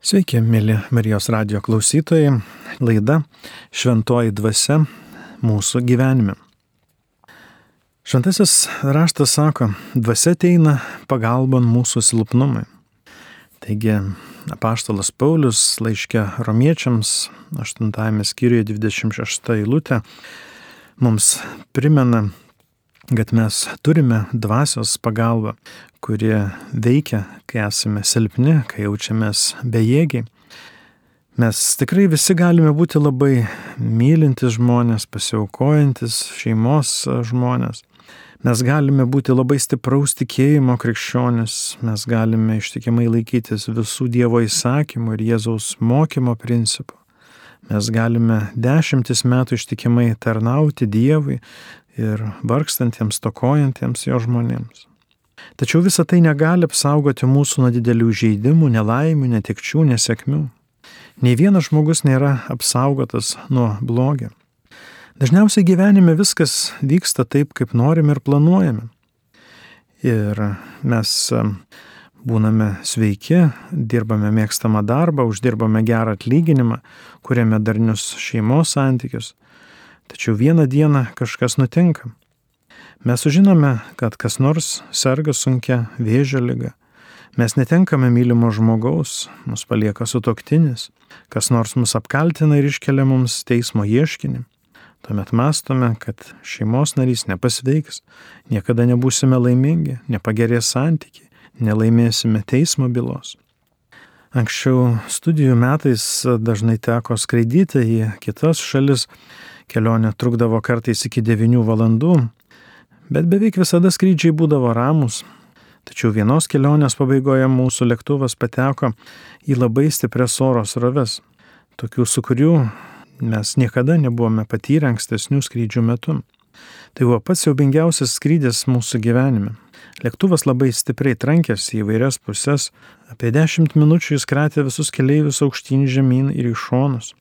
Sveiki, mėly Marijos radio klausytojai. Laida Šventoji dvasia mūsų gyvenime. Šventasis raštas sako, dvasia ateina pagalbon mūsų silpnumui. Taigi, apaštalas Paulius laiškė romiečiams 8 skyriuje 26 eilutė mums primena, kad mes turime dvasios pagalbą, kuri veikia, kai esame silpni, kai jaučiamės bejėgiai. Mes tikrai visi galime būti labai mylintis žmonės, pasiaukojantis šeimos žmonės. Mes galime būti labai stipraus tikėjimo krikščionis, mes galime ištikimai laikytis visų Dievo įsakymų ir Jėzaus mokymo principų. Mes galime dešimtis metų ištikimai tarnauti Dievui ir vargstantiems, tokojantiems jo žmonėms. Tačiau visa tai negali apsaugoti mūsų nuo didelių žaidimų, nelaimių, netikčių, nesėkmių. Nei vienas žmogus nėra apsaugotas nuo blogio. Dažniausiai gyvenime viskas vyksta taip, kaip norime ir planuojame. Ir mes būname sveiki, dirbame mėgstamą darbą, uždirbame gerą atlyginimą, kuriame darnius šeimos santykius. Tačiau vieną dieną kažkas nutinka. Mes sužinome, kad kas nors serga sunkia vėžio lyga. Mes netenkame mylimo žmogaus, mus palieka sutoktinis, kas nors mus apkaltina ir iškelia mums teismo ieškinį. Tuomet mastome, kad šeimos narys nepasveiks, niekada nebūsime laimingi, nepagerės santykiai, nelaimėsime teismo bylos. Anksčiau studijų metais dažnai teko skraidyti į kitas šalis, kelionė trukdavo kartais iki 9 valandų, bet beveik visada skrydžiai būdavo ramus. Tačiau vienos kelionės pabaigoje mūsų lėktuvas pateko į labai stiprias oro sroves, tokių su kurių mes niekada nebuvome patyrę ankstesnių skrydžių metu. Tai buvo pats siaubingiausias skrydis mūsų gyvenime. Lėktuvas labai stipriai trankėsi į vairias pusės, apie 10 minučių jis kratė visus keleivius aukštyn žemyn ir į šonus.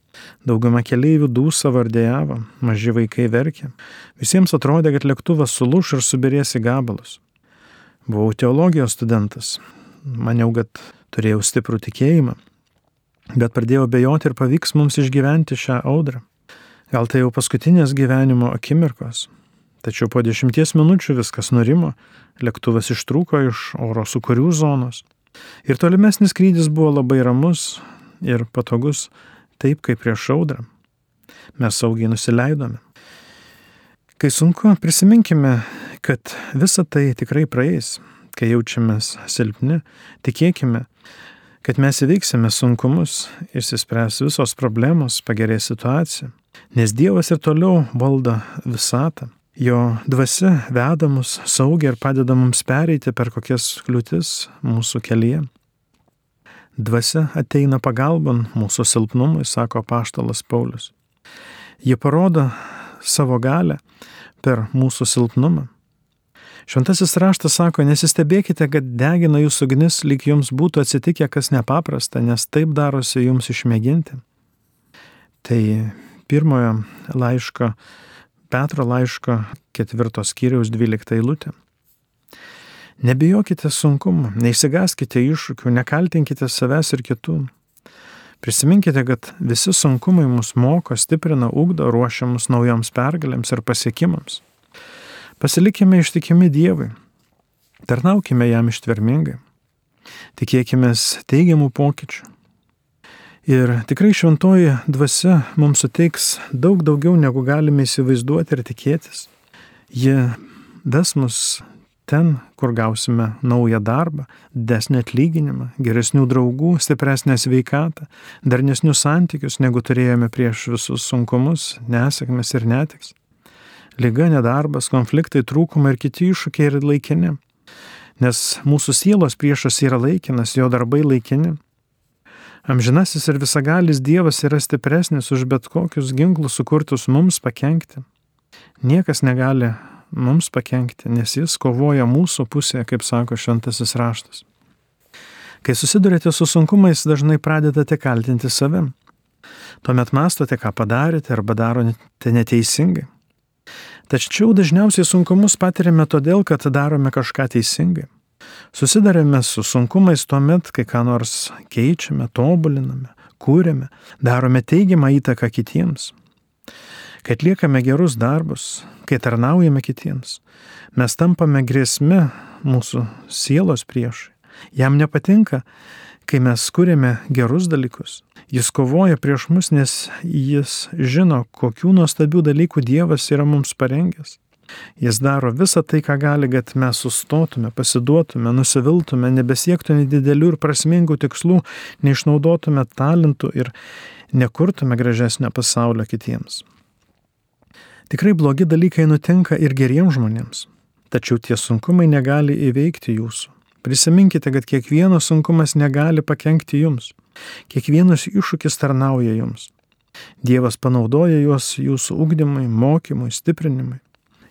Dauguma keleivių dūsa vardėjavo, maži vaikai verkė. Visiems atrodė, kad lėktuvas sulūš ir subirės į gabalus. Buvau teologijos studentas. Maniau, kad turėjau stiprų tikėjimą. Bet pradėjau bejoti ir pavyks mums išgyventi šią audrą. Gal tai jau paskutinės gyvenimo akimirkos. Tačiau po dešimties minučių viskas nurimo, lėktuvas ištrūko iš oro sukurių zonos. Ir tolimesnis skrydis buvo labai ramus ir patogus, taip kaip prieš audrą. Mes saugiai nusileidome. Kai sunku, prisiminkime, kad visa tai tikrai praeis. Kai jaučiamės silpni, tikėkime, kad mes įveiksime sunkumus, išsispręs visos problemos, pagerės situacija. Nes Dievas ir toliau valdo visatą. Jo dvasia veda mus saugiai ir padeda mums pereiti per kokias kliūtis mūsų kelyje. Dvasia ateina pagalbon mūsų silpnumui, sako paštalas Paulius. Ji parodo savo galę per mūsų silpnumą. Šventasis raštas sako, nesistebėkite, kad degina jūsų ugnis, lyg jums būtų atsitikę kas nepaprasta, nes taip darosi jums išmėginti. Tai pirmojo laiško, Petro laiško ketvirtos kiriaus dvyliktą eilutę. Nebijokite sunkumų, neišsigaskite iššūkių, nekaltinkite savęs ir kitų. Prisiminkite, kad visi sunkumai mus moko, stiprina, ugdo, ruošia mus naujoms pergalėms ir pasiekimams. Pasilikime ištikimi Dievui, tarnaukime jam ištvermingai, tikėkime teigiamų pokyčių. Ir tikrai šventoji dvasia mums suteiks daug daugiau, negu galime įsivaizduoti ir tikėtis. Ji ves mus ten, kur gausime naują darbą, desnį atlyginimą, geresnių draugų, stipresnę sveikatą, darnesnius santykius, negu turėjome prieš visus sunkumus, nesėkmes ir netiks. Liga, nedarbas, konfliktai, trūkumai ir kiti iššūkiai yra laikini. Nes mūsų sielos priešas yra laikinas, jo darbai laikini. Amžinasis ir visagalis Dievas yra stipresnis už bet kokius ginklus sukurtus mums pakengti. Niekas negali mums pakengti, nes jis kovoja mūsų pusėje, kaip sako šventasis raštas. Kai susidurite su sunkumais, dažnai pradedate kaltinti savim. Tuomet mastote, ką padarėte arba darote neteisingai. Tačiau dažniausiai sunkumus patiriame todėl, kad darome kažką teisingai. Susidarėme su sunkumais tuo met, kai ką nors keičiame, tobuliname, kūrėme, darome teigiamą įtaką kitiems. Kai atliekame gerus darbus, kai tarnaujame kitiems, mes tampame grėsme mūsų sielos priešui. Jam nepatinka, kai mes kūrėme gerus dalykus. Jis kovoja prieš mus, nes jis žino, kokių nuostabių dalykų Dievas yra mums parengęs. Jis daro visą tai, ką gali, kad mes sustotume, pasiduotume, nusiviltume, nebesiektume didelių ir prasmingų tikslų, neišnaudotume talentų ir nekurtume gražesnio pasaulio kitiems. Tikrai blogi dalykai nutinka ir geriems žmonėms, tačiau tie sunkumai negali įveikti jūsų. Prisiminkite, kad kiekvienas sunkumas negali pakengti jums. Kiekvienas iššūkis tarnauja jums. Dievas panaudoja juos jūsų ugdymui, mokymui, stiprinimui.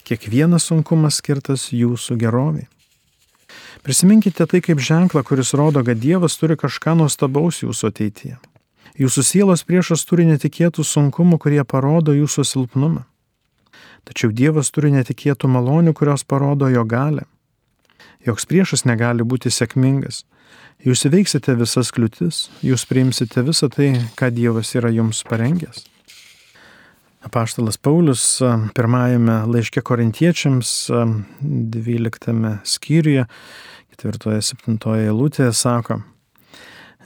Kiekvienas sunkumas skirtas jūsų geroviai. Prisiminkite tai kaip ženklą, kuris rodo, kad Dievas turi kažką nuostabaus jūsų ateityje. Jūsų sielos priešas turi netikėtų sunkumų, kurie parodo jūsų silpnumą. Tačiau Dievas turi netikėtų malonių, kurios parodo jo galę. Joks priešas negali būti sėkmingas. Jūs įveiksite visas kliūtis, jūs priimsite visą tai, ką Dievas yra jums parengęs. Apaštalas Paulius pirmajame laiške korintiečiams 12 skyriuje, 4-7 eilutėje sako,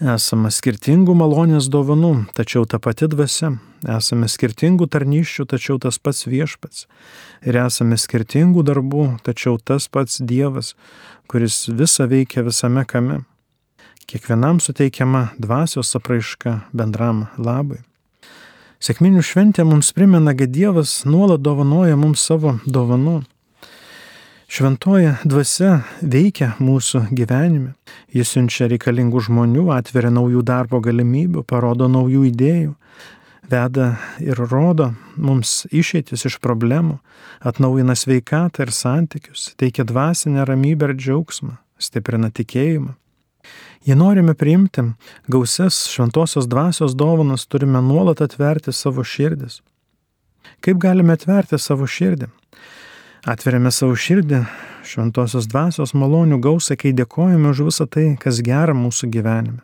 Esame skirtingų malonės dovanų, tačiau ta pati dvasia. Esame skirtingų tarnyščių, tačiau tas pats viešpats. Ir esame skirtingų darbų, tačiau tas pats Dievas, kuris visą veikia visame kame. Kiekvienam suteikiama dvasios apraiška bendram labui. Sėkminių šventė mums primena, kad Dievas nuolat dovanoja mums savo dovanų. Šventoji dvasia veikia mūsų gyvenime. Jis siunčia reikalingų žmonių, atveria naujų darbo galimybių, parodo naujų idėjų, veda ir rodo mums išeitis iš problemų, atnaujina sveikatą ir santykius, teikia dvasinę ramybę ir džiaugsmą, stiprina tikėjimą. Jei norime priimti gausias šventosios dvasios dovanas, turime nuolat atverti savo širdis. Kaip galime atverti savo širdį? Atveriame savo širdį šventosios dvasios malonių gausą, kai dėkojame už visą tai, kas gera mūsų gyvenime.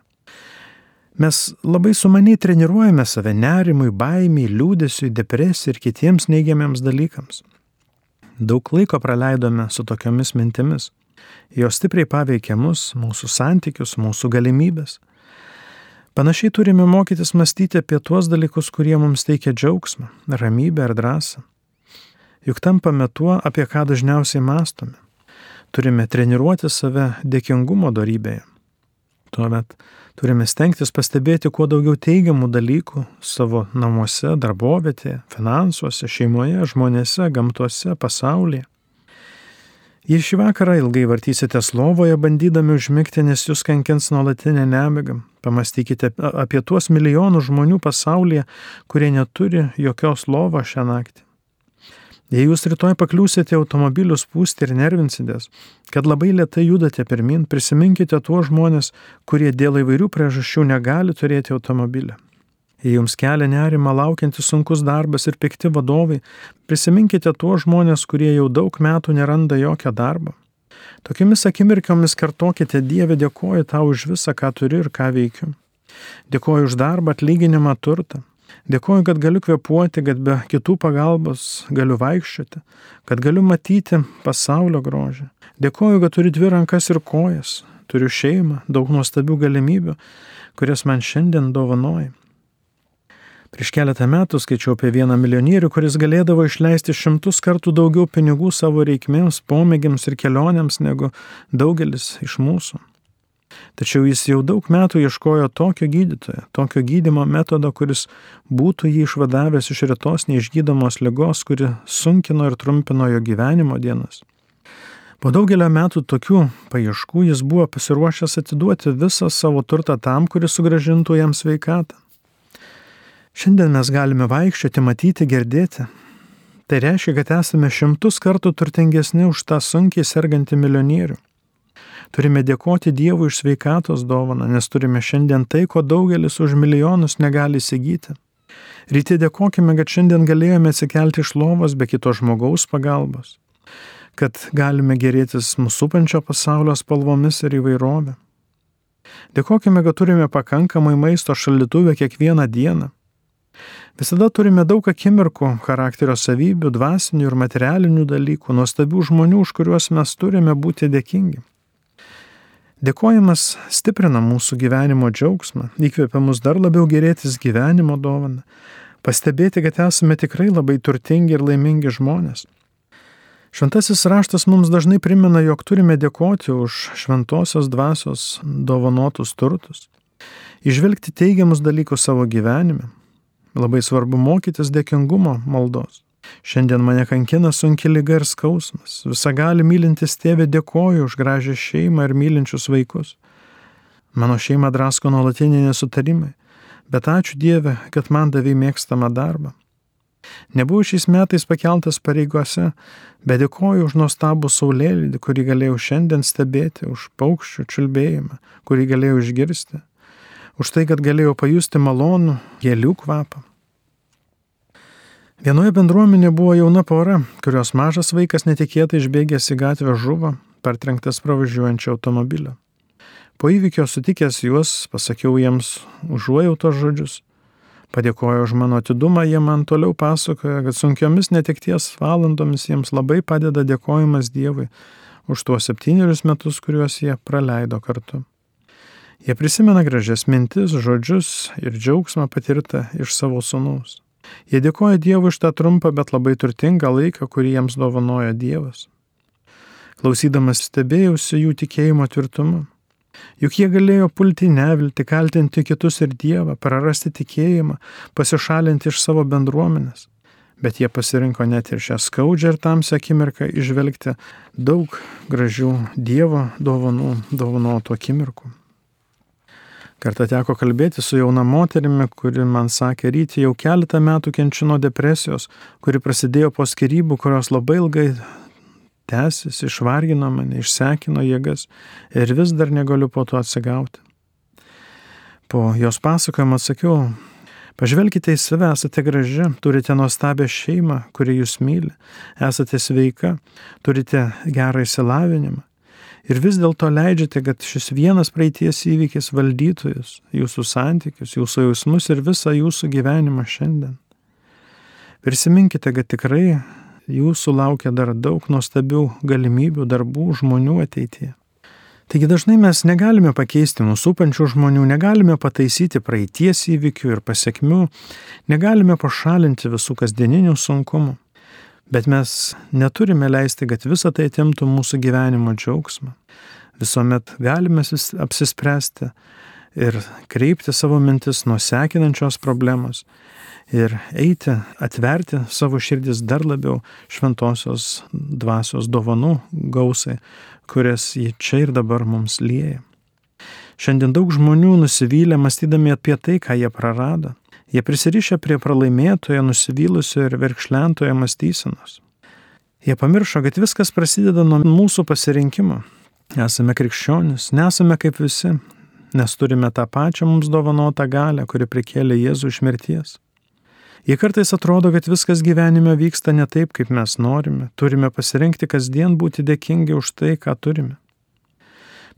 Mes labai sumaniai treniruojame save nerimui, baimiai, liūdėsiui, depresijai ir kitiems neigiamiems dalykams. Daug laiko praleidome su tokiomis mintimis. Jos stipriai paveikia mus, mūsų santykius, mūsų galimybės. Panašiai turime mokytis mąstyti apie tuos dalykus, kurie mums teikia džiaugsmą, ramybę ir drąsą. Juk tampame tuo, apie ką dažniausiai mastome. Turime treniruoti save dėkingumo darybėje. Tuomet turime stengtis pastebėti kuo daugiau teigiamų dalykų savo namuose, darbovietėje, finansuose, šeimoje, žmonėse, gamtuose, pasaulyje. Jei šį vakarą ilgai vartysite lovoje, bandydami užmigti, nes jūs kankins nuolatinę nemigą, pamastykite apie tuos milijonus žmonių pasaulyje, kurie neturi jokios lovo šią naktį. Jei jūs rytoj pakliūsite automobilių spūsti ir nervinsitės, kad labai lietai judate pirmin, prisiminkite tuos žmonės, kurie dėl įvairių priežasčių negali turėti automobilį. Jei jums kelia nerima laukiantis sunkus darbas ir pikti vadovai, prisiminkite tuos žmonės, kurie jau daug metų neranda jokio darbo. Tokiamis akimirkomis kartokite Dievę, dėkoju tau už visą, ką turiu ir ką veikiu. Dėkoju už darbą, atlyginimą, turtą. Dėkuoju, kad galiu kvepuoti, kad be kitų pagalbos galiu vaikščioti, kad galiu matyti pasaulio grožį. Dėkuoju, kad turiu dvi rankas ir kojas, turiu šeimą, daug nuostabių galimybių, kurias man šiandien dovanoji. Prieš keletą metų skaičiau apie vieną milijonierių, kuris galėdavo išleisti šimtus kartų daugiau pinigų savo reikmėms, pomėgiams ir kelionėms negu daugelis iš mūsų. Tačiau jis jau daug metų ieškojo tokio gydytojo, tokio gydimo metodo, kuris būtų jį išvadavęs iš retos neišgydomos lygos, kuri sunkino ir trumpino jo gyvenimo dienas. Po daugelio metų tokių paieškų jis buvo pasiruošęs atiduoti visą savo turtą tam, kuris sugražintų jam sveikatą. Šiandien mes galime vaikščioti, matyti, girdėti. Tai reiškia, kad esame šimtus kartų turtingesni už tą sunkiai sergantį milijonierių. Turime dėkoti Dievui už sveikatos dovaną, nes turime šiandien tai, ko daugelis už milijonus negali įsigyti. Ryte dėkojime, kad šiandien galėjome atsikelti iš lovos be kito žmogaus pagalbos. kad galime gerėtis mūsų supančio pasaulio spalvomis ir įvairovė. Dėkojame, kad turime pakankamai maisto šaldytuvę kiekvieną dieną. Visada turime daug akimirkų, charakterio savybių, dvasinių ir materialinių dalykų, nuostabių žmonių, už kuriuos mes turime būti dėkingi. Dėkojimas stiprina mūsų gyvenimo džiaugsmą, įkvepia mus dar labiau gerėtis gyvenimo dovaną, pastebėti, kad esame tikrai labai turtingi ir laimingi žmonės. Šventasis raštas mums dažnai primena, jog turime dėkoti už šventosios dvasios dovanotus turtus, išvelgti teigiamus dalykus savo gyvenime. Labai svarbu mokytis dėkingumo maldos. Šiandien mane kankina sunki lyga ir skausmas. Visa gali mylintis tėvė dėkoju už gražią šeimą ir mylinčius vaikus. Mano šeima drasko nuolatiniai nesutarimai, bet ačiū Dieve, kad man davai mėgstamą darbą. Nebuvau šiais metais pakeltas pareigose, bet dėkoju už nuostabų saulėlydį, kurį galėjau šiandien stebėti, už paukščių čiulbėjimą, kurį galėjau išgirsti, už tai, kad galėjau pajusti malonų gėlių kvapą. Vienoje bendruomenėje buvo jauna pora, kurios mažas vaikas netikėtai išbėgęs į gatvę žuvo, partrenktas pravažiuojančio automobilio. Po įvykio sutikęs juos, pasakiau jiems užuojautos žodžius. Padėkojo už mano atidumą, jie man toliau pasakoja, kad sunkiomis netekties valandomis jiems labai padeda dėkojimas Dievui už tuos septynerius metus, kuriuos jie praleido kartu. Jie prisimena gražias mintis, žodžius ir džiaugsmą patirtą iš savo sunus. Jie dėkoja Dievui už tą trumpą, bet labai turtingą laiką, kurį jiems dovanoja Dievas. Klausydamas stebėjausi jų tikėjimo tvirtumu. Juk jie galėjo pulti nevilti, kaltinti kitus ir Dievą, prarasti tikėjimą, pasišalinti iš savo bendruomenės. Bet jie pasirinko net ir šią skaudžią ir tamsią akimirką išvelgti daug gražių Dievo dovanų, dovanotų akimirkų. Kartą teko kalbėti su jauna moterimi, kuri man sakė, ryti jau keletą metų kenčiu nuo depresijos, kuri prasidėjo po skirybų, kurios labai ilgai tęsis, išvargino mane, išsekino jėgas ir vis dar negaliu po to atsigauti. Po jos pasakojimo atsakiau, pažvelkite į save, esate graži, turite nuostabią šeimą, kuri jūs myli, esate sveika, turite gerą įsilavinimą ir vis dėlto leidžiate, kad šis vienas praeities įvykis valdytojus, jūsų santykius, jūsų jausmus ir visą jūsų gyvenimą šiandien. Prisiminkite, kad tikrai jūsų laukia dar daug nuostabių galimybių, darbų, žmonių ateityje. Taigi dažnai mes negalime pakeisti mūsų pančių žmonių, negalime pataisyti praeities įvykių ir pasiekmių, negalime pašalinti visų kasdieninių sunkumų. Bet mes neturime leisti, kad visa tai atimtų mūsų gyvenimo džiaugsmą. Visuomet galime apsispręsti ir kreipti savo mintis nuo sekinančios problemos ir eiti, atverti savo širdis dar labiau šventosios dvasios dovanų gausai, kurias jį čia ir dabar mums lieja. Šiandien daug žmonių nusivylę mąstydami apie tai, ką jie prarado. Jie prisirišę prie pralaimėtojo, nusivylusio ir verkšlentojo mąstysenos. Jie pamiršo, kad viskas prasideda nuo mūsų pasirinkimo. Esame krikščionis, nesame kaip visi, nes turime tą pačią mums dovanotą galę, kuri prikėlė Jėzų iš mirties. Jie kartais atrodo, kad viskas gyvenime vyksta ne taip, kaip mes norime. Turime pasirinkti kasdien būti dėkingi už tai, ką turime.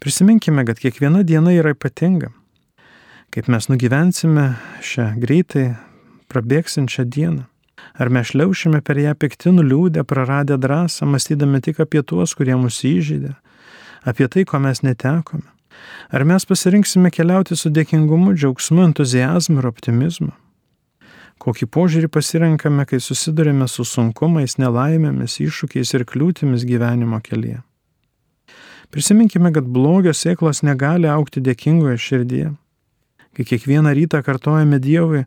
Prisiminkime, kad kiekviena diena yra ypatinga kaip mes nugyvensime šią greitai prabėgsinčią dieną. Ar mes šliaušime per ją piktinų liūdę, praradę drąsą, mąstydami tik apie tuos, kurie mus įžydė, apie tai, ko mes netekome. Ar mes pasirinksime keliauti su dėkingumu, džiaugsmu, entuzijazmu ir optimizmu. Kokį požiūrį pasirenkame, kai susidurime su sunkumais, nelaimėmis, iššūkiais ir kliūtimis gyvenimo kelyje. Prisiminkime, kad blogio sėklos negali aukti dėkingoje širdyje kai kiekvieną rytą kartojame Dievui,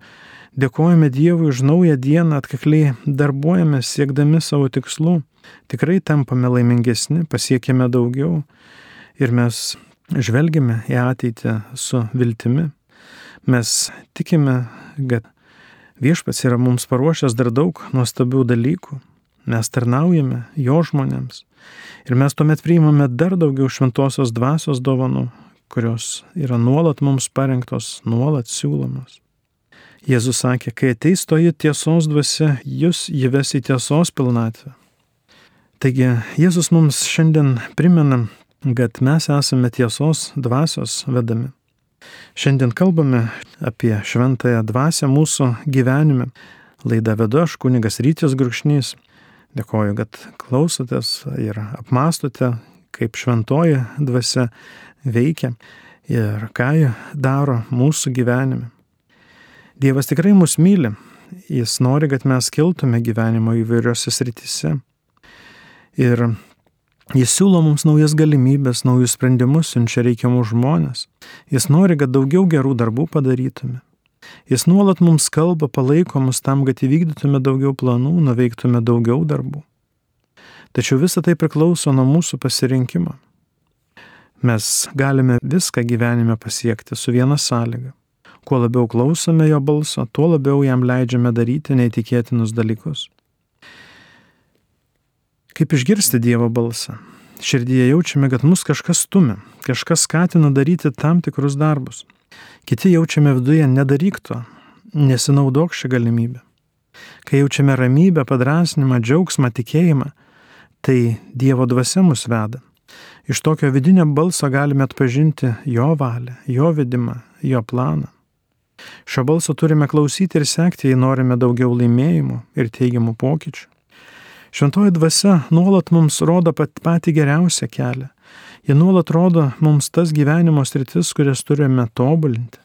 dėkojame Dievui už naują dieną, atkakliai darbuojame siekdami savo tikslų, tikrai tampame laimingesni, pasiekėme daugiau ir mes žvelgime į ateitį su viltimi. Mes tikime, kad viešpats yra mums paruošęs dar daug nuostabių dalykų. Mes tarnaujame jo žmonėms. Ir mes tuomet priimame dar daugiau šventosios dvasios dovanų, kurios yra nuolat mums parengtos, nuolat siūlomos. Jėzus sakė, kai ateis toji tiesos dvasia, jūs įves į tiesos pilnatvę. Taigi Jėzus mums šiandien primena, kad mes esame tiesos dvasios vedami. Šiandien kalbame apie šventąją dvasę mūsų gyvenime. Laidą vedu aš, kunigas Rytis Grukšnys. Dėkoju, kad klausotės ir apmastote, kaip šventoji dvasia veikia ir ką ji daro mūsų gyvenime. Dievas tikrai mus myli, jis nori, kad mes kiltume gyvenimo įvairiose srityse. Ir Jis siūlo mums naujas galimybės, naujus sprendimus, siunčia reikiamus žmonės. Jis nori, kad daugiau gerų darbų padarytume. Jis nuolat mums kalba, palaiko mus tam, kad įvykdytume daugiau planų, nuveiktume daugiau darbų. Tačiau visa tai priklauso nuo mūsų pasirinkimo. Mes galime viską gyvenime pasiekti su viena sąlyga. Kuo labiau klausome jo balso, tuo labiau jam leidžiame daryti neįtikėtinus dalykus. Kaip išgirsti Dievo balsą? Širdyje jaučiame, kad mus kažkas stumia, kažkas skatina daryti tam tikrus darbus. Kiti jaučiame viduje nedaryk to, nesinaudok šią galimybę. Kai jaučiame ramybę, padrasnimą, džiaugsmą, tikėjimą, tai Dievo dvasia mus veda. Iš tokio vidinio balso galime atpažinti jo valią, jo vedimą, jo planą. Šio balso turime klausyti ir sekti, jei norime daugiau laimėjimų ir teigiamų pokyčių. Šventoji dvasia nuolat mums rodo pat patį geriausią kelią. Ji nuolat rodo mums tas gyvenimo sritis, kurias turime tobulinti.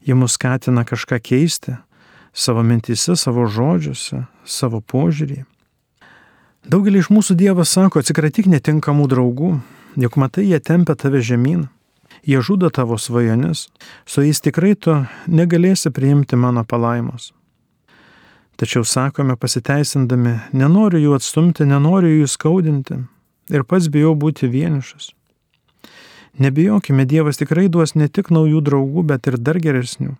Ji mus skatina kažką keisti savo mintise, savo žodžiuose, savo požiūrį. Daugelį iš mūsų Dievas sako, atsikratyk netinkamų draugų, juk matai, jie tempia tave žemyn, jie žudo tavo svajonis, su jais tikrai tu negalėsi priimti mano palaimos. Tačiau sakome pasiteisindami, nenoriu jų atstumti, nenoriu jų skaudinti ir pats bijau būti vienišas. Nebijokime, Dievas tikrai duos ne tik naujų draugų, bet ir dar geresnių.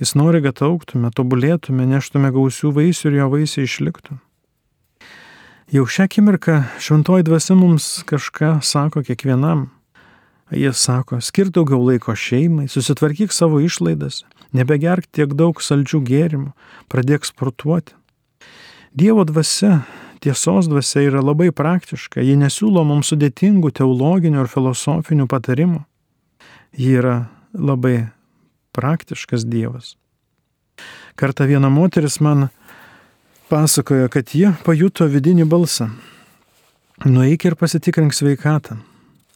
Jis nori, kad auktume, tobulėtume, neštume gausių vaisių ir jo vaisiai išliktų. Jau šią akimirką šventoji dvasia mums kažką sako kiekvienam. Jis sako, skirk daugiau laiko šeimai, susitvarkyk savo išlaidas, nebegerk tiek daug saldžių gėrimų, pradėk sportuoti. Dievo dvasia, tiesos dvasia yra labai praktiška, ji nesiūlo mums sudėtingų teologinių ir filosofinių patarimų. Ji yra labai praktiškas Dievas. Kartą viena moteris man pasakojo, kad ji pajuto vidinį balsą. Nueik ir pasitikrink sveikatą.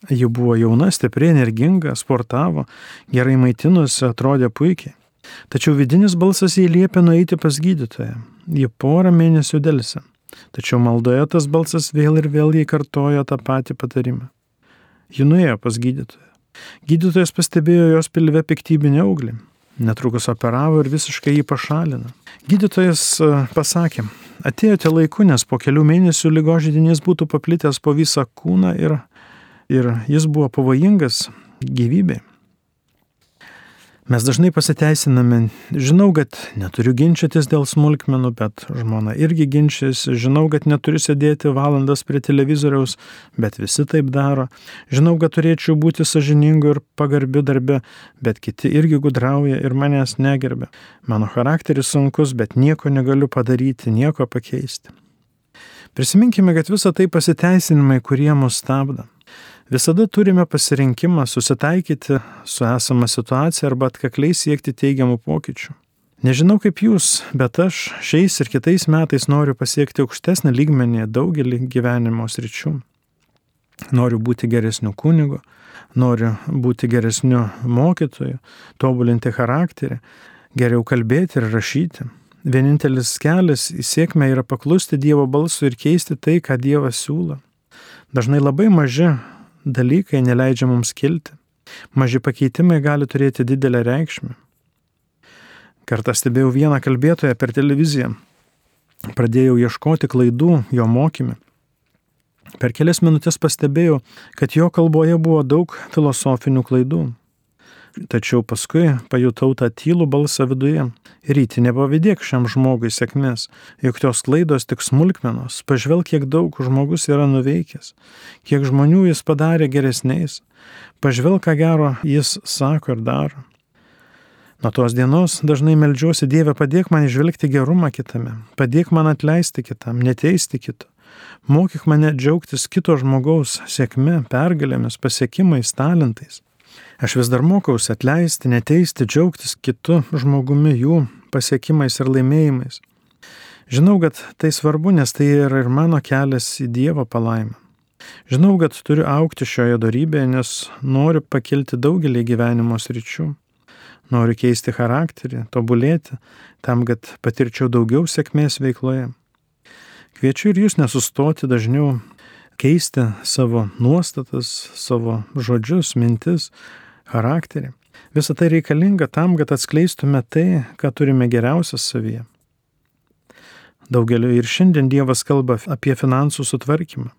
Ji buvo jauna, stipri, energinga, sportavo, gerai maitinusi, atrodė puikiai. Tačiau vidinis balsas jai liepė nueiti pas gydytoją. Ji porą mėnesių dėlse. Tačiau maldoje tas balsas vėl ir vėl jai kartojo tą patį patarimą. Ji nuėjo pas gydytoją. Gydytojas pastebėjo jos pilve piktybinę auglį. Netrukus operavo ir visiškai jį pašalino. Gydytojas e, pasakė, atėjote laiku, nes po kelių mėnesių lygo žydinys būtų paplitęs po visą kūną ir, ir jis buvo pavojingas gyvybei. Mes dažnai pasiteisiname, žinau, kad neturiu ginčytis dėl smulkmenų, bet žmona irgi ginčiasi, žinau, kad neturiu sėdėti valandas prie televizoriaus, bet visi taip daro, žinau, kad turėčiau būti sažiningu ir pagarbiu darbe, bet kiti irgi gudrauja ir manęs negerbė. Mano charakteris sunkus, bet nieko negaliu padaryti, nieko pakeisti. Prisiminkime, kad visa tai pasiteisinimai, kurie mus stabdo. Visada turime pasirinkimą susitaikyti su esama situacija arba atkakliai siekti teigiamų pokyčių. Nežinau kaip jūs, bet aš šiais ir kitais metais noriu pasiekti aukštesnį lygmenį daugelį gyvenimo sričių. Noriu būti geresniu kunigu, noriu būti geresniu mokytoju, tobulinti charakterį, geriau kalbėti ir rašyti. Vienintelis kelias į sėkmę yra paklusti Dievo balsui ir keisti tai, ką Dievas siūlo. Dažnai labai maži dalykai neleidžia mums kilti. Maži pakeitimai gali turėti didelę reikšmę. Kartą stebėjau vieną kalbėtoją per televiziją. Pradėjau ieškoti klaidų jo mokymį. Per kelias minutės pastebėjau, kad jo kalboje buvo daug filosofinių klaidų. Tačiau paskui pajutau tą tylų balsą viduje. Ryti, nepavydėk šiam žmogui sėkmės, juk tos klaidos tik smulkmenos. Pažvelk, kiek daug žmogus yra nuveikęs, kiek žmonių jis padarė geresniais. Pažvelk, ką gero jis sako ir daro. Nuo tos dienos dažnai melžiuosi Dievę, padėk man išvelgti gerumą kitame, padėk man atleisti kitam, neteisti kito, Mokyk mane džiaugtis kito žmogaus sėkme, pergalėmis, pasiekimais, talentais. Aš vis dar mokausi atleisti, neteisti, džiaugtis kitu žmogumi jų pasiekimais ir laimėjimais. Žinau, kad tai svarbu, nes tai yra ir mano kelias į Dievo palaimą. Žinau, kad turiu aukti šioje darybėje, nes noriu pakilti daugelį gyvenimo sričių. Noriu keisti charakterį, tobulėti, tam, kad patirčiau daugiau sėkmės veikloje. Kviečiu ir jūs nesustoti dažniau keisti savo nuostatas, savo žodžius, mintis, charakterį. Visą tai reikalinga tam, kad atskleistume tai, ką turime geriausias savyje. Daugeliu ir šiandien Dievas kalba apie finansų sutvarkymą.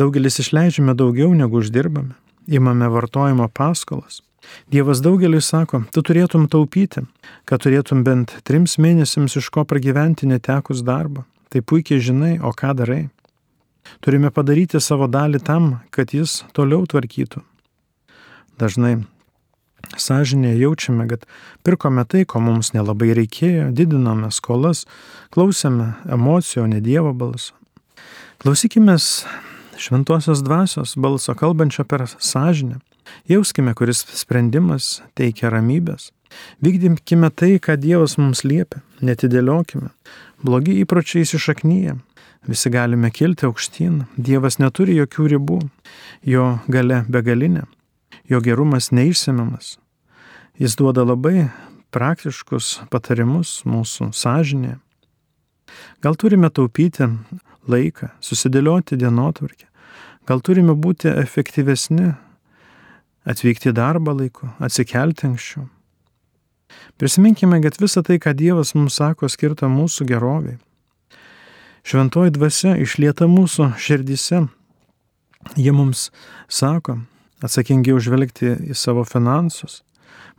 Daugelis išleidžiame daugiau negu uždirbame, imame vartojimo paskolas. Dievas daugeliu sako, tu turėtum taupyti, kad turėtum bent trims mėnesiams iš ko pragyventi netekus darbo. Tai puikiai žinai, o ką darai. Turime padaryti savo dalį tam, kad jis toliau tvarkytų. Dažnai sąžinėje jaučiame, kad pirkome tai, ko mums nelabai reikėjo, didinome skolas, klausėme emocijų, o ne Dievo balso. Klausykime šventosios dvasios balso kalbančio per sąžinę. Jauskime, kuris sprendimas teikia ramybės. Vykdymkime tai, ką Dievas mums liepia, netidėliokime. Blogi įpročiai įsišaknyje. Visi galime kilti aukštyn. Dievas neturi jokių ribų. Jo gale begalinė. Jo gerumas neišsimiamas. Jis duoda labai praktiškus patarimus mūsų sąžinėje. Gal turime taupyti laiką, susidėlioti dienotvarkę. Gal turime būti efektyvesni, atvykti į darbą laiku, atsikelti anksčiau. Prisiminkime, kad visa tai, ką Dievas mums sako, skirta mūsų geroviai. Šventoji dvasia išlieta mūsų širdise. Jie mums sako, atsakingiau žvelgti į savo finansus,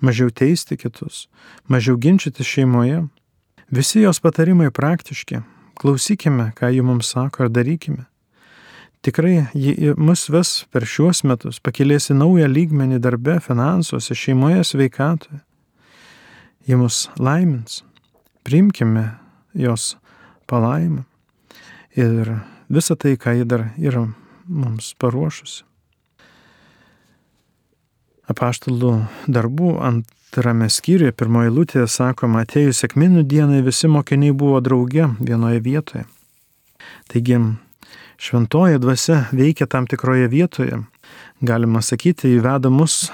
mažiau teisti kitus, mažiau ginčyti šeimoje. Visi jos patarimai praktiški. Klausykime, ką ji mums sako ir darykime. Tikrai ji mus ves per šiuos metus, pakilės į naują lygmenį darbe, finansuose, šeimoje, sveikatoje. Ji mus laimins. Priimkime jos palaimą ir visą tai, ką ji dar yra mums paruošusi. Apaštalų darbų antrame skyriuje, pirmoje lūtėje sakoma, atėjus sėkminų dienai visi mokiniai buvo drauge vienoje vietoje. Taigi šventoji dvasia veikia tam tikroje vietoje. Galima sakyti, įveda mus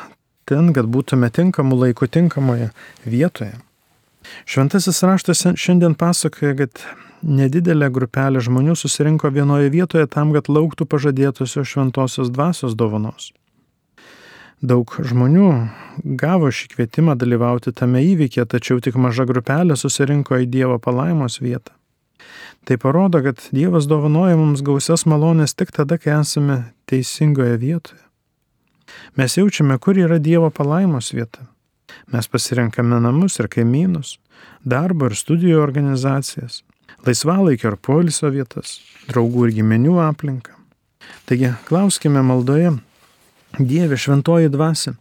ten, kad būtume tinkamų laikų tinkamoje vietoje. Šventasis raštas šiandien pasakoja, kad nedidelė grupelė žmonių susirinko vienoje vietoje tam, kad lauktų pažadėtosios šventosios dvasios dovanos. Daug žmonių gavo šį kvietimą dalyvauti tame įvykė, tačiau tik maža grupelė susirinko į Dievo palaimos vietą. Tai parodo, kad Dievas dovanoja mums gausias malonės tik tada, kai esame teisingoje vietoje. Mes jaučiame, kur yra Dievo palaimos vieta. Mes pasirenkame namus ir kaimynus, darbo ir studijų organizacijas, laisvalaikio ir poilsio vietas, draugų ir giminių aplinką. Taigi, klauskime maldoje, Dieve šventoji dvasia,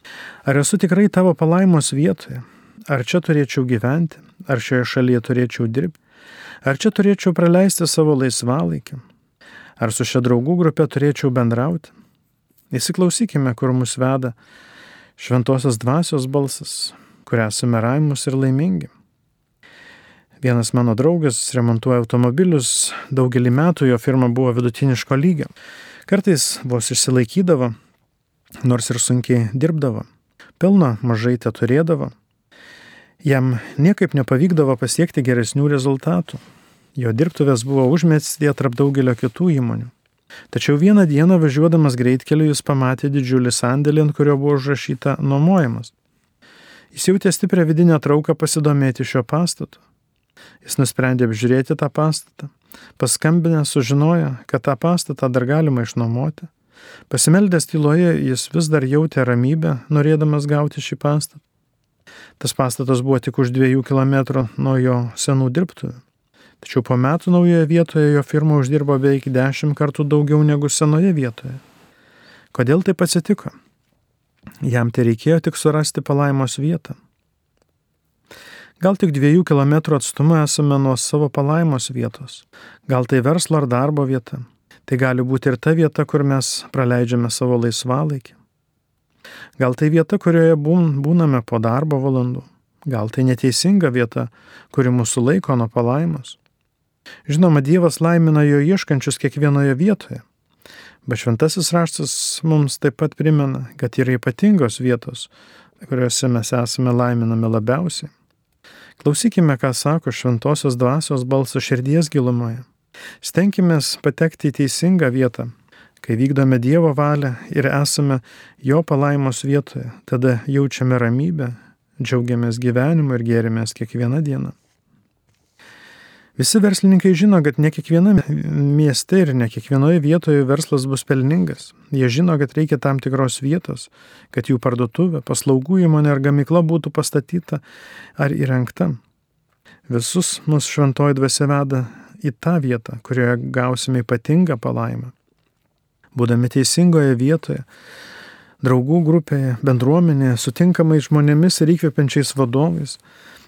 ar esu tikrai tavo palaimos vietoje, ar čia turėčiau gyventi, ar šioje šalyje turėčiau dirbti, Ar čia turėčiau praleisti savo laisvalaikį? Ar su šia draugų grupė turėčiau bendrauti? Įsiklausykime, kur mus veda šventosios dvasios balsas, kur esame raimus ir laimingi. Vienas mano draugas remontuoja automobilius, daugelį metų jo firma buvo vidutiniško lygio. Kartais vos išsilaikydavo, nors ir sunkiai dirbdavo. Pilno mažai te turėdavo, Jam niekaip nepavykdavo pasiekti geresnių rezultatų. Jo dirbtuvės buvo užmėstė tarp daugelio kitų įmonių. Tačiau vieną dieną važiuodamas greitkeliu jis pamatė didžiulį sandėlį, ant kurio buvo užrašyta nuomojamas. Jis jautė stiprią vidinę trauką pasidomėti šio pastatu. Jis nusprendė apžiūrėti tą pastatą. Paskambinęs sužinojo, kad tą pastatą dar galima išnuomoti. Pasimeldęs tyloje jis vis dar jautė ramybę, norėdamas gauti šį pastatą. Tas pastatas buvo tik už dviejų kilometrų nuo jo senų dirbtuvių. Tačiau po metų naujoje vietoje jo firma uždirbo beveik dešimt kartų daugiau negu senoje vietoje. Kodėl taip atsitiko? Jam tai reikėjo tik surasti palaimos vietą. Gal tik dviejų kilometrų atstumu esame nuo savo palaimos vietos. Gal tai verslo ar darbo vieta. Tai gali būti ir ta vieta, kur mes praleidžiame savo laisvalaikį. Gal tai vieta, kurioje būname po darbo valandų. Gal tai neteisinga vieta, kuri mūsų laiko nuo palaimos. Žinoma, Dievas laimina jo ieškančius kiekvienoje vietoje. Bet šventasis raštas mums taip pat primena, kad yra ypatingos vietos, kuriuose mes esame laiminami labiausiai. Klausykime, ką sako šventosios dvasios balsas širdies gilumoje. Stenkime patekti į teisingą vietą, kai vykdome Dievo valią ir esame Jo palaimos vietoje, tada jaučiame ramybę, džiaugiamės gyvenimu ir gėrimės kiekvieną dieną. Visi verslininkai žino, kad ne kiekviename mieste ir ne kiekvienoje vietoje verslas bus pelningas. Jie žino, kad reikia tam tikros vietos, kad jų parduotuvė, paslaugų įmonė ar gamykla būtų pastatyta ar įrengta. Visus mūsų šventoji dvasia veda į tą vietą, kurioje gausime ypatingą palaimą. Būdami teisingoje vietoje, draugų grupėje, bendruomenėje, sutinkamai žmonėmis ir įkvepiančiais vadovais,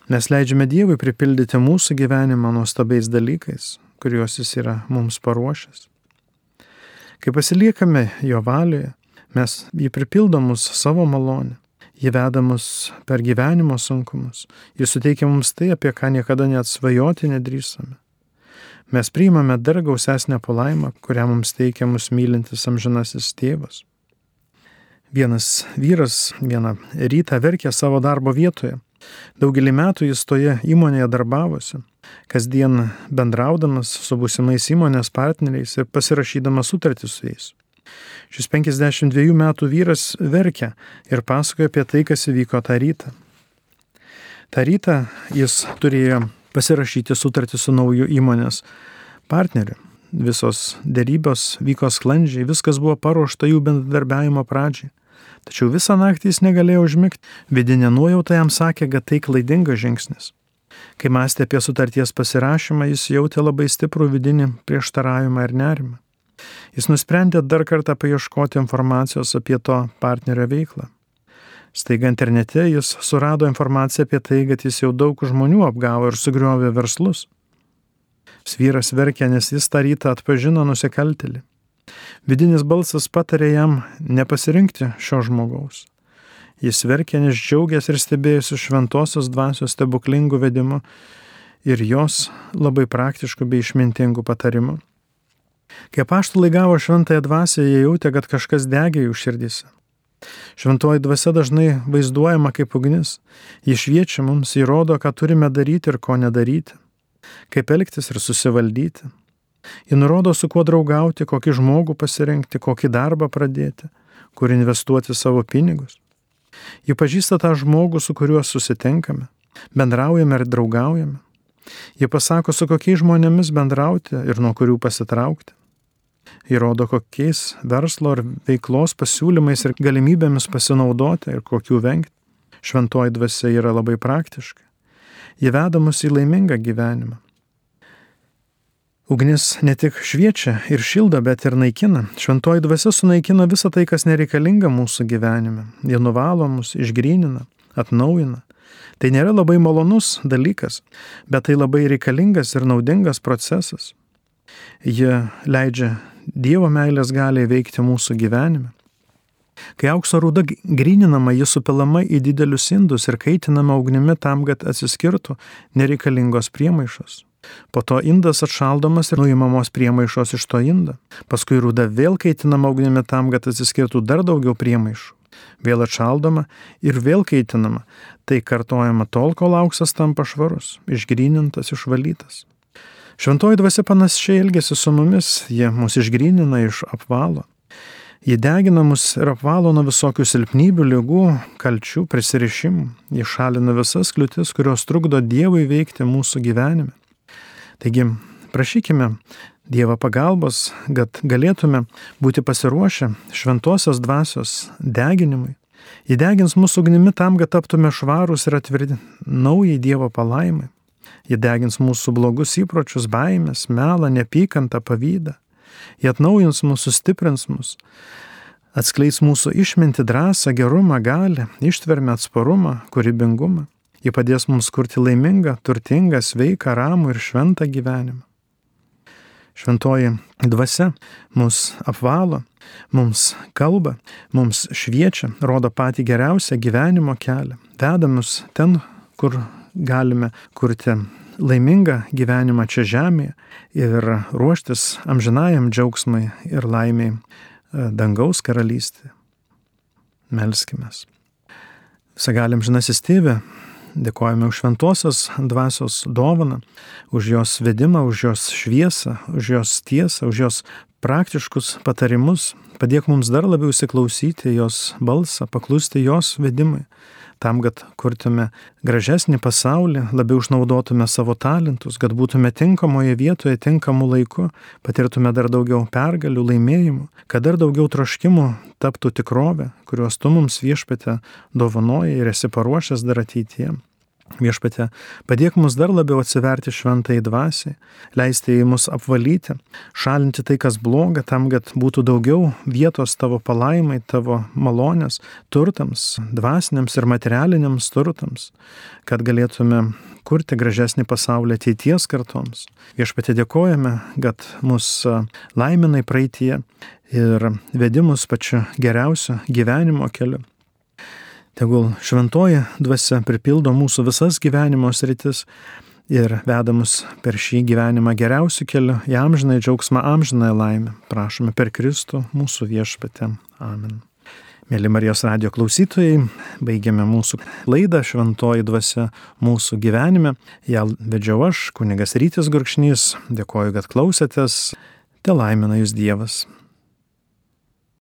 mes leidžiame Dievui pripildyti mūsų gyvenimą nuostabiais dalykais, kuriuos Jis yra mums paruošęs. Kai pasiliekame Jo valioje, mes jį pripildomus savo malonę, jį vedamus per gyvenimo sunkumus, jis suteikia mums tai, apie ką niekada net svajoti nedrįsame mes priimame dar gausesnę palaimą, kurią mums teikia mus mylintis amžinasis tėvas. Vienas vyras vieną rytą verkė savo darbo vietoje. Daugelį metų jis toje įmonėje darbavosi, kasdien bendraudamas su būsimais įmonės partneriais ir pasirašydamas sutartį su jais. Šis 52 metų vyras verkia ir pasakoja apie tai, kas įvyko tą rytą. Ta rytą jis turėjo pasirašyti sutartį su nauju įmonės partneriu. Visos dėrybos vyko sklandžiai, viskas buvo paruošta jų bendradarbiavimo pradžiai. Tačiau visą naktį jis negalėjo užmigti. Vidinė nuojauta jam sakė, kad tai klaidingas žingsnis. Kai mąstė apie sutarties pasirašymą, jis jautė labai stiprų vidinį prieštaravimą ir nerimą. Jis nusprendė dar kartą paieškoti informacijos apie to partnerio veiklą. Staiga internete jis surado informaciją apie tai, kad jis jau daug žmonių apgavo ir sugriovė verslus. Vyras verkė, nes jis tą rytą atpažino nusikaltelį. Vidinis balsas patarė jam nepasirinkti šio žmogaus. Jis verkė, nes džiaugiasi ir stebėjusi šventosios dvasios stebuklingų vedimų ir jos labai praktiškų bei išmintingų patarimų. Kai paštulai gavo šventąją dvasę, jie jautė, kad kažkas degė jų širdise. Šventoji dvasia dažnai vaizduojama kaip ugnis. Ji šviečia mums, įrodo, ką turime daryti ir ko nedaryti, kaip elgtis ir susivaldyti. Ji nurodo, su kuo draugauti, kokį žmogų pasirinkti, kokį darbą pradėti, kur investuoti savo pinigus. Ji pažįsta tą žmogų, su kuriuo susitinkame, bendraujame ir draugaujame. Ji pasako, su kokiais žmonėmis bendrauti ir nuo kurių pasitraukti įrodo, kokiais verslo ar veiklos pasiūlymais ir galimybėmis pasinaudoti ir kokių vengti. Šventoji dvasia yra labai praktiška. Ji veda mus į laimingą gyvenimą. Ugnis ne tik šviečia ir šildo, bet ir naikina. Šventoji dvasia sunaikina visą tai, kas nereikalinga mūsų gyvenime. Jie nuvalo mus, išgrynina, atnaujina. Tai nėra labai malonus dalykas, bet tai labai reikalingas ir naudingas procesas. Jie leidžia Dievo meilės gali veikti mūsų gyvenime. Kai aukso rūda grininama, ji supilama į didelius indus ir kaitinama ugnimi tam, kad atsiskirtų nereikalingos priemaišos. Po to indas atšaldomas ir nuimamos priemaišos iš to indo. Paskui rūda vėl kaitinama ugnimi tam, kad atsiskirtų dar daugiau priemaišų. Vėl atšaldoma ir vėl kaitinama. Tai kartojama tol, kol auksas tampa švarus, išgrynintas, išvalytas. Šventoji dvasia panašiai elgesi su mumis, jie mus išgrynina iš apvalo. Jie degina mus ir apvalo nuo visokių silpnybių, lygų, kalčių, prisirišimų. Jie šalina visas kliūtis, kurios trukdo Dievui veikti mūsų gyvenime. Taigi, prašykime Dievo pagalbos, kad galėtume būti pasiruošę šventosios dvasios deginimui. Jį degins mūsų ugnimi tam, kad taptume švarūs ir atviri naujai Dievo palaimai. Ji degins mūsų blogus įpročius, baimės, melą, neapykantą, pavydą. Ji atnaujins mūsų, stiprins mus, atskleis mūsų išminti, drąsą, gerumą, galę, ištvermę, atsparumą, kūrybingumą. Ji padės mums kurti laimingą, turtingą, sveiką, ramų ir šventą gyvenimą. Šventoji dvasia mus apvalo, mums kalba, mums šviečia, rodo patį geriausią gyvenimo kelią, veda mus ten, kur galime kurti laimingą gyvenimą čia žemėje ir ruoštis amžinajam džiaugsmai ir laimiai e, dangaus karalystė. Melskime. Visagalim žinasis tėvė, dėkojame už šventosios dvasios dovaną, už jos vedimą, už jos šviesą, už jos tiesą, už jos praktiškus patarimus. Padėk mums dar labiau įsiklausyti jos balsą, paklusti jos vedimui tam, kad kurtume gražesnį pasaulį, labiau išnaudotume savo talentus, kad būtume tinkamoje vietoje, tinkamu laiku, patirtume dar daugiau pergalių, laimėjimų, kad dar daugiau troškimų taptų tikrovė, kuriuos tu mums viešpate dovanoji ir esi paruošęs dar ateityje. Viešpate, padėk mus dar labiau atsiverti šventai dvasiai, leisti į mus apvalyti, šalinti tai, kas bloga, tam, kad būtų daugiau vietos tavo palaimai, tavo malonės, turtams, dvasiniams ir materialiniams turtams, kad galėtume kurti gražesnį pasaulį ateities kartoms. Viešpate dėkojame, kad mus laiminai praeitie ir vedimus pačiu geriausiu gyvenimo keliu. Tegul šventoji dvasia pripildo mūsų visas gyvenimo sritis ir veda mus per šį gyvenimą geriausių kelių, į amžinai džiaugsmą, amžinai laimę. Prašome per Kristų mūsų viešpatę. Amen. Mėly Marijos radio klausytojai, baigiame mūsų laidą Šventoji dvasia mūsų gyvenime. Ja vedžiau aš, kunigas Rytis Gurkšnys. Dėkoju, kad klausėtės. Te laimina jūs Dievas.